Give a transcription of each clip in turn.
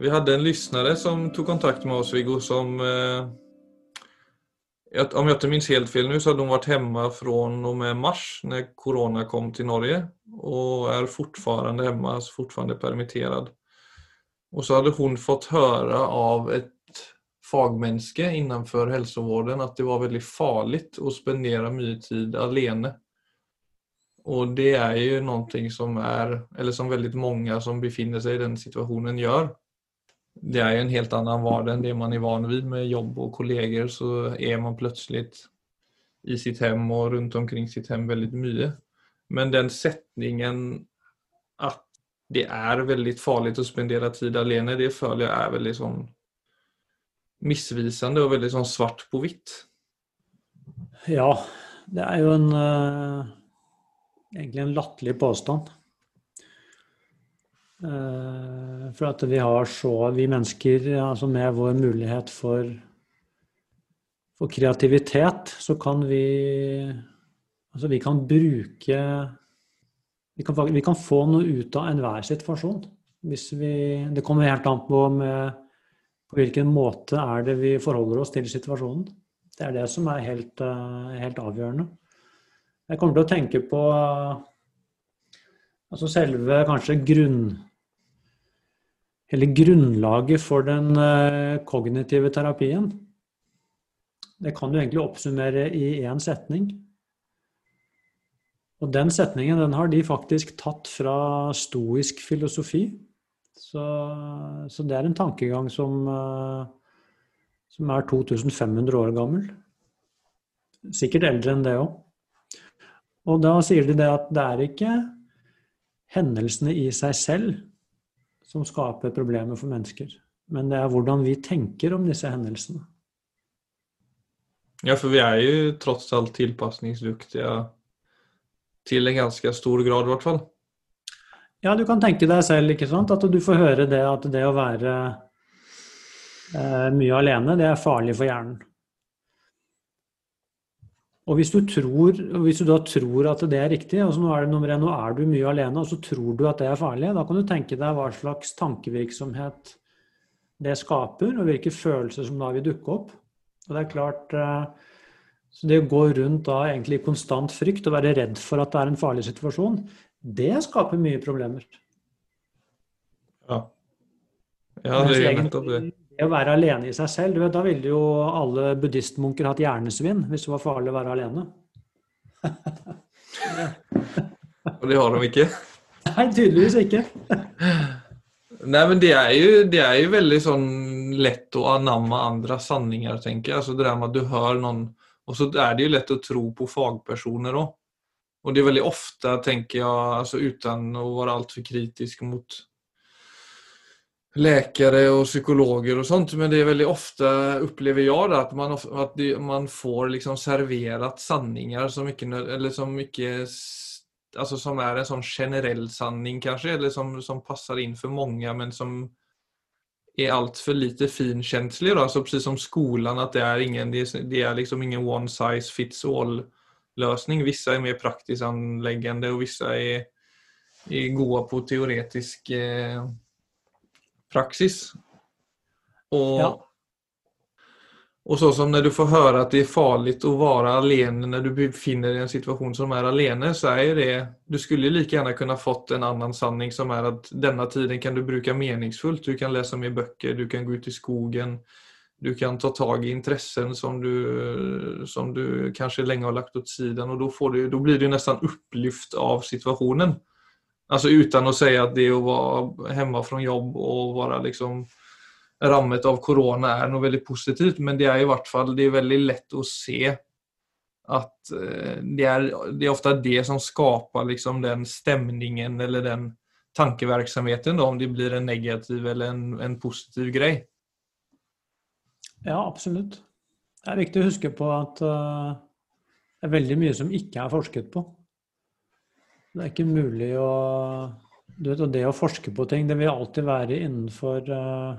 Vi hadde en lyssnare som tog kontakt med oss, Viggo, som eh, om jag inte minns helt fel nu så hadde hun vært hjemme fra og med mars når korona kom til Norge og er fortfarande hjemme, altså fortfarande permitterad. Og så hadde hun fått høre av et fagmenneske innenfor helsevården at det var veldig farlig å spendere mye tid alene. Og det er jo noe som er, eller som veldig mange som befinner seg i den situasjonen gjør. Det er jo en helt annen hverdag enn det man er van vid med jobb og kolleger. Så er man plutselig i sitt hjem og rundt omkring sitt hjem veldig mye. Men den setningen at det er veldig farlig å spendere tid alene, det føler jeg er veldig sånn misvisende og veldig sånn svart på hvitt. Ja, det er jo en uh, egentlig en latterlig påstand. Uh, for at vi har så Vi mennesker, altså med vår mulighet for, for kreativitet, så kan vi Altså vi kan bruke vi kan, vi kan få noe ut av enhver situasjon. Hvis vi, det kommer helt an på med på hvilken måte er det vi forholder oss til situasjonen. Det er det som er helt, eh, helt avgjørende. Jeg kommer til å tenke på altså selve kanskje grunn... Hele grunnlaget for den eh, kognitive terapien. Det kan du egentlig oppsummere i én setning. Og den setningen den har de faktisk tatt fra stoisk filosofi. Så, så, det er en tankegang som, eh, som er 2500 år gammel. Sikkert eldre enn det òg. Og da sier de det at det er ikke hendelsene i seg selv som skaper problemer for mennesker, men det er hvordan vi tenker om disse hendelsene. Ja, for vi er jo tross alt tilpasningsdyktige til en ganske stor grad, i hvert fall. Ja, du kan tenke deg selv, ikke sant, at du får høre det at det å være eh, mye alene, det er farlig for hjernen. Og hvis du, tror, hvis du da tror at det er riktig, altså nå er det nummer én, nå er du mye alene, og så tror du at det er farlig, da kan du tenke deg hva slags tankevirksomhet det skaper, og hvilke følelser som da vil dukke opp. Og det er klart, eh, så det å gå rundt da egentlig i konstant frykt og være redd for at det er en farlig situasjon, det skaper mye problemer. Ja. ja det er nettopp det. Det å være alene i seg selv, du vet, da ville jo alle buddhistmunker hatt hjernesvinn hvis det var farlig å være alene. Og det har de ikke? Nei, tydeligvis ikke. Nei, men det er, jo, det er jo veldig sånn lett å anamme andre sanninger, tenker jeg. Altså det der med at du hører noen Og så er det jo lett å tro på fagpersoner òg. Og det er veldig ofte, tenker jeg, altså uten å være altfor kritisk mot läkare og psykologer og sånt, men det er veldig ofte, opplever jeg, at man, at man får liksom serverat sanningar som ikke, eller som ikke alltså som er en sånn generell sanning kanskje, eller som, som passar in for mange, men som er altfor lite finkänslig. Då. Alltså precis som skolan, at det er ingen, det er liksom ingen one size fits all løsning. Vissa er mer praktisk anleggende, og vissa er, er gode på teoretisk eh, praksis. Og, ja. og så som når du får høre at det er farlig å være alene når du befinner deg i en situasjon som er alene, så er det Du skulle like gjerne kunne fått en annen sanning som er at denne tiden kan du bruke meningsfullt. Du kan lese mer bøker, du kan gå ut i skogen du kan ta tag i intressen som du, som du kanskje lenge har lagt åt sidan Og då, får du, då blir du nesten opplyft av situationen. Alltså utan å si at det å være hjemme fra jobb og være liksom rammet av korona er noe veldig positivt, men det er i hvert fall det er veldig lett å se at eh, det er, det er ofte det som skaper liksom den stemningen eller den tankevirksomheten, om det blir en negativ eller en, en positiv greie. Ja, absolutt. Det er viktig å huske på at uh, det er veldig mye som ikke er forsket på. Det er ikke mulig å du vet, Det å forske på ting, det vil alltid være innenfor uh,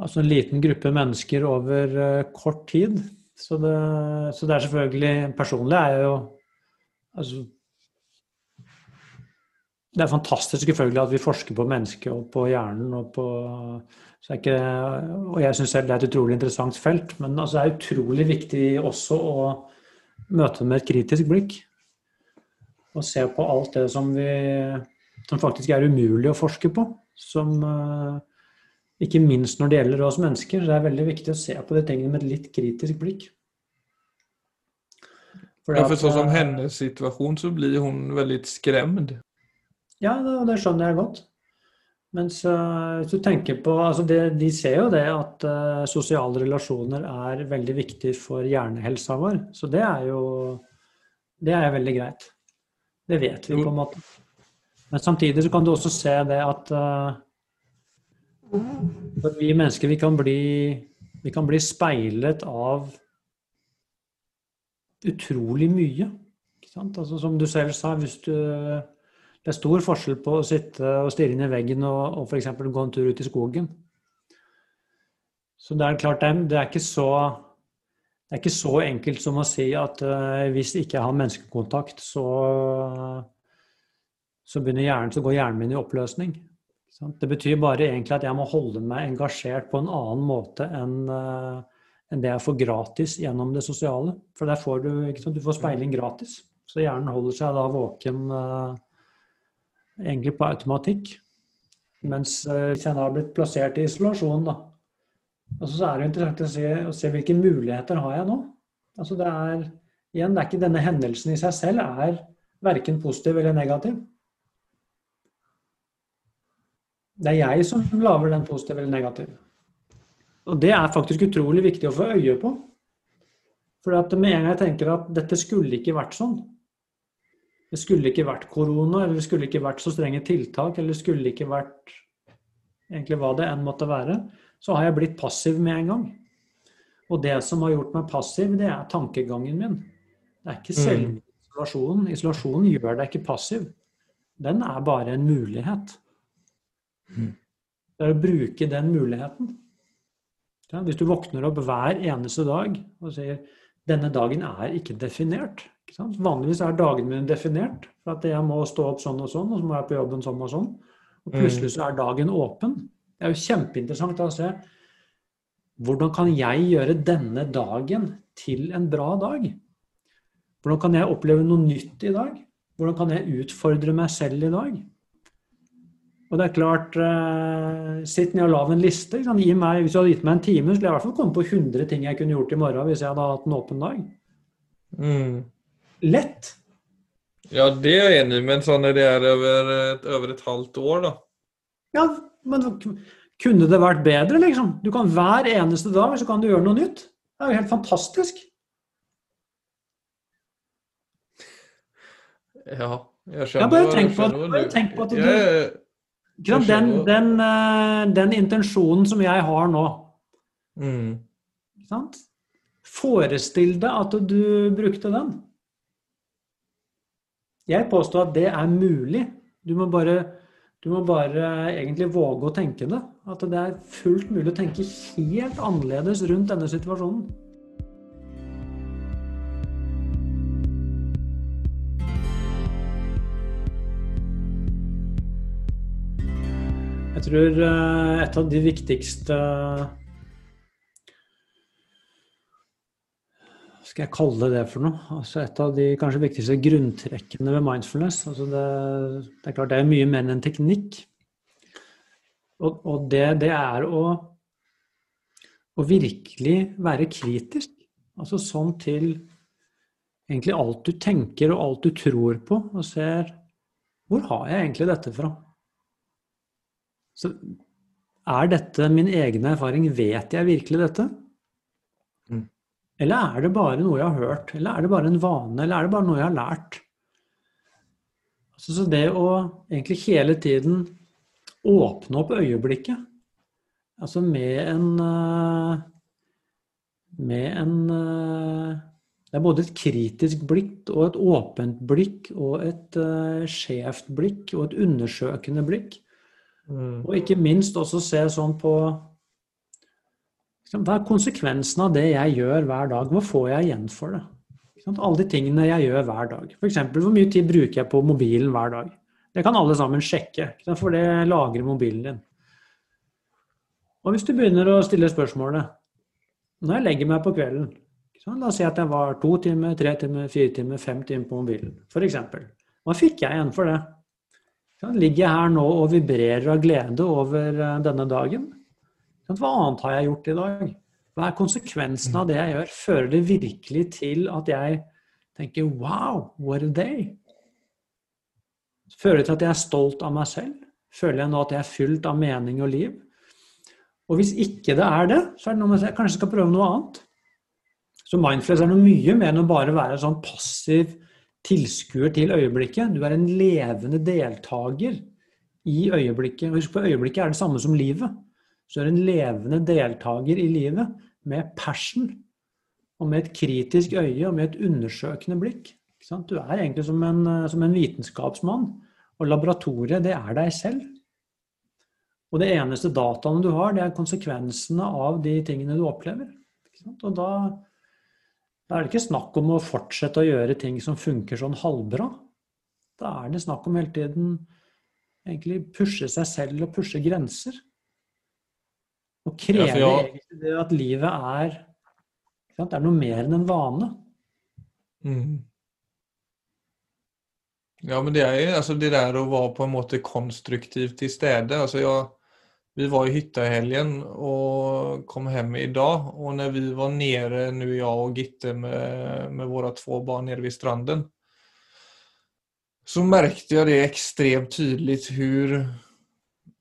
altså en liten gruppe mennesker over uh, kort tid. Så det, så det, er selvfølgelig Personlig er jeg jo altså, det er fantastisk selvfølgelig at vi forsker på mennesket og på hjernen. Og, på, ikke, og jeg syns selv det er et utrolig interessant felt. Men altså, det er utrolig viktig også å møte med et kritisk blikk. Og se på alt det som, vi, som faktisk er umulig å forske på. Som, eh, ikke minst når det gjelder oss mennesker. Det er veldig viktig å se på de tingene med et litt kritisk blikk. For, ja, for sånn som hennes situasjon, så blir hun veldig skremt. Ja, det skjønner jeg godt. Mens hvis du tenker på altså det, De ser jo det at uh, sosiale relasjoner er veldig viktig for hjernehelsa vår. Så det er jo Det er veldig greit. Det vet vi på en måte. Men samtidig så kan du også se det at uh, vi mennesker vi kan, bli, vi kan bli speilet av utrolig mye. Altså, som du selv sa, hvis du det er stor forskjell på å sitte og stirre inn i veggen og, og f.eks. gå en tur ut i skogen. Så det er klart, det er ikke så, det er ikke så enkelt som å si at uh, hvis ikke jeg har menneskekontakt, så, så, hjernen, så går hjernen min i oppløsning. Det betyr bare egentlig at jeg må holde meg engasjert på en annen måte enn uh, enn det jeg får gratis gjennom det sosiale. For der får du, du får speiling gratis. Så hjernen holder seg da våken uh, egentlig på automatikk. Mens hvis jeg da har blitt plassert i isolasjon, da, altså, så er det interessant å se, å se, hvilke muligheter har jeg nå. Altså det er igjen, det er ikke denne hendelsen i seg selv er verken positiv eller negativ. Det er jeg som lager den positiv eller negativ. Og det er faktisk utrolig viktig å få øye på. For med en gang jeg tenker at dette skulle ikke vært sånn, det skulle ikke vært korona, eller det skulle ikke vært så strenge tiltak, eller det skulle ikke vært egentlig hva det enn måtte være, så har jeg blitt passiv med en gang. Og det som har gjort meg passiv, det er tankegangen min. Det er ikke mm. selve isolasjonen. Isolasjonen gjør deg ikke passiv. Den er bare en mulighet. Mm. Det er å bruke den muligheten. Hvis du våkner opp hver eneste dag og sier denne dagen er ikke definert. Ikke Vanligvis er dagene mine definert. For at jeg må stå opp sånn og sånn, og så må jeg på jobben sånn og sånn. Og plutselig så er dagen åpen. Det er jo kjempeinteressant å se hvordan kan jeg gjøre denne dagen til en bra dag? Hvordan kan jeg oppleve noe nytt i dag? Hvordan kan jeg utfordre meg selv i dag? Og det er klart, eh, sitt ned og lag en liste. Meg, hvis du hadde gitt meg en time, skulle jeg i hvert fall komme på 100 ting jeg kunne gjort i morgen hvis jeg hadde hatt en åpen dag. Mm. Lett. Ja, det er jeg enig i, men sånn er det er over et, over et halvt år, da. Ja, men kunne det vært bedre, liksom? Du kan hver eneste dag så kan du gjøre noe nytt. Det er jo helt fantastisk. Ja, jeg skjønner. Ja, bare tenk på, bare tenk på at du jeg, den, den, eh, den, intensjonen som jeg har nå mm. Forestill deg at du brukte den. Jeg påstår at det er mulig. Du må bare, du må bare egentlig våge å tenke det. At det er fullt mulig å tenke helt annerledes rundt denne situasjonen. Jeg tror eh, et av de viktigste skal jeg kalle det for noe? Altså et av de kanskje viktigste grunntrekkene ved mindfulness. Altså det, det, er klart det er mye mer enn en teknikk. Og, og det, det, er å, å, virkelig være kritisk. Altså sånn til egentlig alt du tenker og alt du tror på, og ser Hvor har jeg egentlig dette fra? Så er dette min egen erfaring? Vet jeg virkelig dette? Eller er det bare noe jeg har hørt? Eller er det bare en vane? Eller er det bare noe jeg har lært? Altså, så det å egentlig hele tiden åpne opp øyeblikket, altså med en eh, Med en eh, Det er både et kritisk blikk og et åpent blikk og et uh, skjevt blikk og et undersøkende blikk. Mm. Og ikke minst også se sånn på Hva er konsekvensen av det jeg gjør hver dag? Hva får jeg igjen for det? Alle de tingene jeg gjør hver dag. F.eks. hvor mye tid bruker jeg på mobilen hver dag? Det kan alle sammen sjekke, for det lagrer mobilen din. Og hvis du begynner å stille spørsmålet Når jeg legger meg på kvelden La oss si at jeg var to timer, tre timer, fire timer, fem timer på mobilen, f.eks. Hva fikk jeg igjen for det? Ligger jeg her nå og vibrerer av glede over eh, denne dagen? Hva annet har jeg gjort i dag? Hva er konsekvensen av det jeg gjør? Fører det virkelig til at jeg tenker 'wow, what a day'? Fører det til at jeg er stolt av meg selv? Føler jeg nå at jeg er fylt av mening og liv? Og hvis ikke det er det, så er det noe med at jeg kanskje skal prøve noe annet. Så mindfulness er noe mye mer enn å bare være sånn passiv tilskuer til øyeblikket. Du er en levende deltaker i øyeblikket. Og Husk på, øyeblikket er det samme som livet. Så du er en levende deltaker i livet med passion og med et kritisk øye og med et undersøkende blikk. Du er egentlig som en, som en vitenskapsmann. Og laboratoriet, det er deg selv. Og det eneste dataene du har, det er konsekvensene av de tingene du opplever. Og da, da, er det ikke snakk om å fortsette å gjøre ting som funker sånn halvbra. Da er det snakk om hele tiden egentlig pushe seg selv og pushe grenser. Og krever ja, egentlig det at livet er Det er noe mer enn en vane. Mm. Ja, men det er jo altså det der å være på en måte konstruktivt til stede. Altså jeg vi var i hytta i helgen og kom hjem i dag. Og når vi var nede, nå jeg og Gitte med, med våre to barn nede ved stranden, så merket jeg det ekstremt tydelig hvor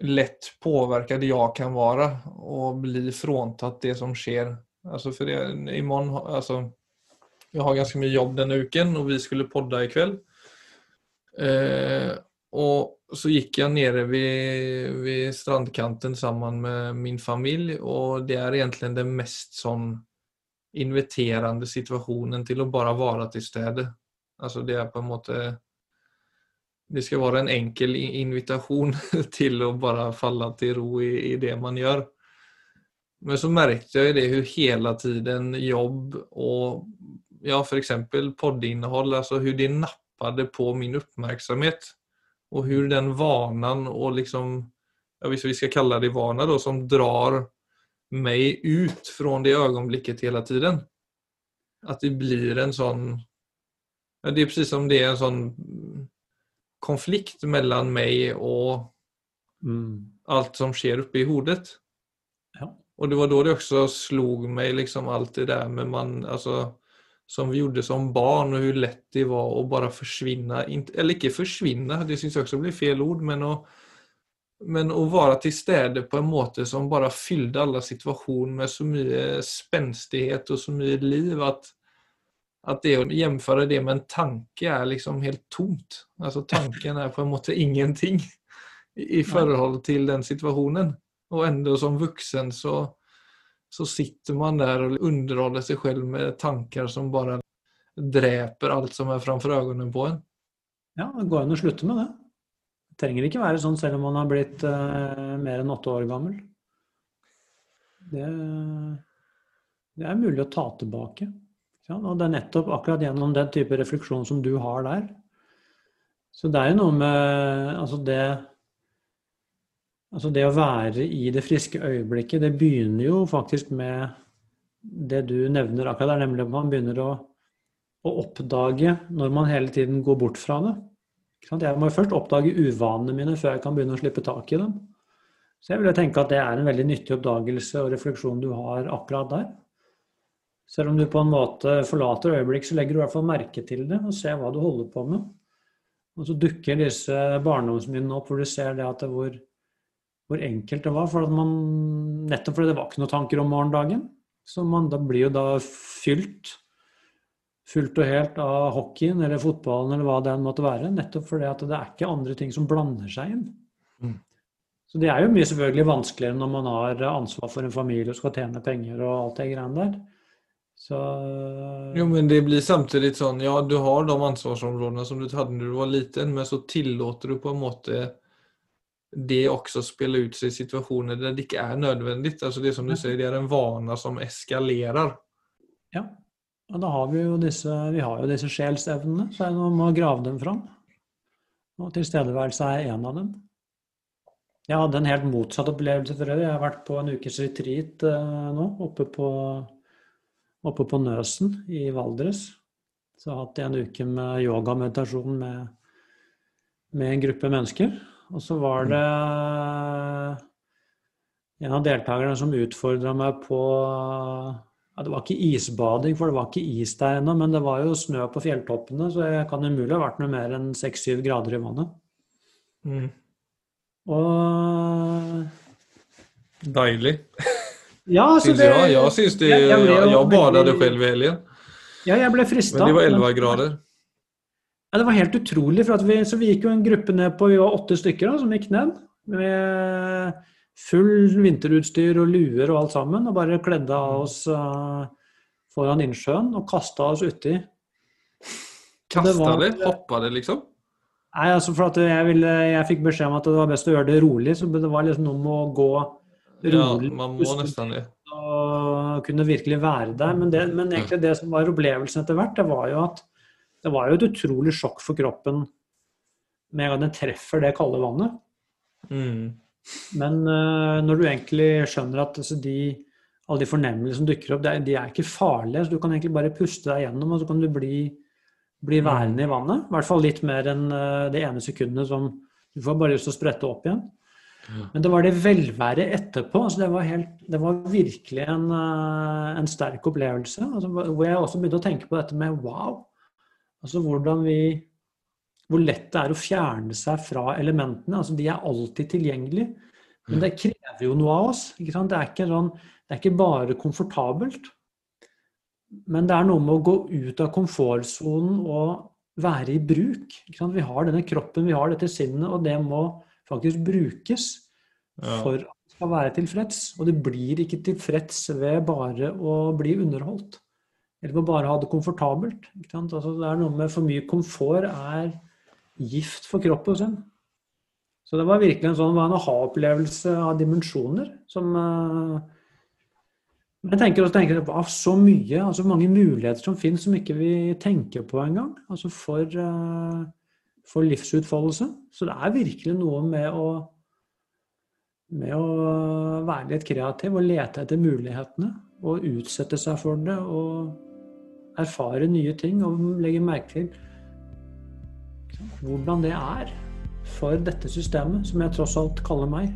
lett påverkad jeg kan være og bli fråntatt det som sker. Alltså för det, imorgon, alltså, jag har ganske mye jobb denne uken, og vi skulle podde i kveld. Eh, og så gikk jeg nere ved, vid strandkanten sammen med min familj og det er egentlig den mest sån inviterande situasjonen til å bare være til stede. Alltså det er på en måte Det skal være en enkel invitasjon til å bare falle til ro i, i det man gjør. Men så merket jeg det hvor hele tiden jobb og ja, f.eks. poddinnhold, altså hvordan det nappet på min oppmerksomhet og hvordan den vanen og liksom, ja, hvis vi skal kalle det vana da, som drar meg ut fra det øyeblikket hele tiden. At det blir en sånn, ja, det er precis som det er en sånn konflikt mellom meg og mm. alt som skjer oppe i hodet. Ja. Og det var da det også slo meg liksom alt det der med man, altså som vi gjorde som barn, og hvor lett det var å bare forsvinne. Eller ikke forsvinne, det syns jeg også blir feil ord, men å, men å være til stede på en måte som bare fylte alle situasjoner med så mye spenstighet og så mye liv at, at det å gjenføre det med en tanke er liksom helt tomt. Altså Tanken er på en måte ingenting i forhold til den situasjonen. Og enda som voksen så så sitter man der og underholder seg selv med tanker som bare dreper alt som er framfor øynene på en. Ja, det går an å slutte med det. Det trenger ikke være sånn selv om man har blitt uh, mer enn åtte år gammel. Det, det, er mulig å ta tilbake. Ja, og det er nettopp akkurat gjennom den type refleksjon som du har der. Så det er jo noe med altså det Altså det å være i det friske øyeblikket, det begynner jo faktisk med det du nevner akkurat der, nemlig at man begynner å, å oppdage når man hele tiden går bort fra det. Jeg må først oppdage uvanene mine før jeg kan begynne å slippe tak i dem. Så jeg vil tenke at det er en veldig nyttig oppdagelse og refleksjon du har akkurat der. Selv om du på en måte forlater øyeblikk, så legger du i hvert fall merke til det og ser hva du holder på med. Og så dukker disse barndomsminnene opp hvor du ser det at det hvor hvor enkelt det var. For man, nettopp fordi det var ikke noen tanker om morgendagen. Så man da blir jo da fylt fullt og helt av hockeyen eller fotballen eller hva det enn måtte være. Nettopp fordi at det er ikke andre ting som blander seg inn. Mm. Så det er jo mye selvfølgelig vanskeligere når man har ansvar for en familie og skal tjene penger og alt det greiene der. Så Jo, men det blir samtidig sånn Ja, du har de ansvarsområdene som du hadde da du var liten, men så tillater du på en måte det også spiller ut seg i situasjoner der det ikke er nødvendig. Altså det som du sier, det er en vane som eskalerer. Ja, og da har vi jo disse, vi har jo disse sjelsevnene, så er det om å grave dem fram. Og tilstedeværelse er en av dem. Jeg hadde en helt motsatt opplevelse for øvrig. Jeg har vært på en ukes retreat eh, nå, oppe på, oppe på Nøsen i Valdres. Så jeg hatt en uke med yoga og meditasjon med, med en gruppe mennesker. Og så var det en av deltakerne som utfordra meg på ja, Det var ikke isbading, for det var ikke is der ennå, men det var jo snø på fjelltoppene, så jeg kan umulig ha vært noe mer enn 6-7 grader i vannet. Mm. Og Deilig. Ja, altså det, jeg. Jeg syns det ble Jeg, jo jeg badet selv i helgen, Ja, jeg ble frista. men det var 11 grader. Ja, det var helt utrolig. For vi, så vi gikk jo en gruppe ned på Vi var åtte stykker da, som gikk ned. Med full vinterutstyr og luer og alt sammen. Og bare kledde av oss uh, foran innsjøen og kasta oss uti. Det var- det Hoppade, liksom? Nei, altså for at jeg, ville, jeg fikk beskjed om at det var best å gjøre det rolig. Så det var liksom noe med å gå Ja, man må nesten det. og kunne virkelig være der. Men, det, men egentlig det som var opplevelsen etter hvert, det var jo at det var jo et utrolig sjokk for kroppen med en gang den treffer det kalde vannet. Mm. Men uh, når du egentlig skjønner at altså, de, alle de fornemmelsene som dukker opp, de, er- de er ikke farlige. Så du kan egentlig bare puste deg gjennom, og så kan du bli, bli værende i vannet. I hvert fall litt mer enn uh, det ene sekundet som du får bare lyst til å sprette opp igjen. Men det var det velværet etterpå. Altså det, var helt, det var virkelig en, eh, en sterk opplevelse. Altså, hvor jeg også begynte å tenke på dette med wow. Altså hvordan vi Hvor lett det er å fjerne seg fra elementene. Altså de er alltid tilgjengelige. Men det krever jo noe av oss. Ikke sant? Det, er ikke sånn, det er ikke bare komfortabelt. Men det er noe med å gå ut av komfortsonen og være i bruk. Vi har denne kroppen, vi har dette sinnet, og det må faktisk brukes Ja. for at det skal være tilfreds. Og det blir ikke tilfreds ved bare å bli underholdt. Eller ved bare å ha det komfortabelt. Ikke sant? Altså, det er noe med for mye komfort er gift for kroppen sin. Så det var virkelig en sånn en aha-opplevelse av dimensjoner som eh, Men jeg tenker også tenker jeg på så mye, altså mange muligheter som finnes som ikke vi tenker på engang. Altså for, eh, for livsutfoldelse. Så det er virkelig noe med å med å være litt kreativ og lete etter mulighetene. Og utsette seg for det og erfare nye ting og legge merke til hvordan det er for dette systemet, som jeg tross alt kaller meg.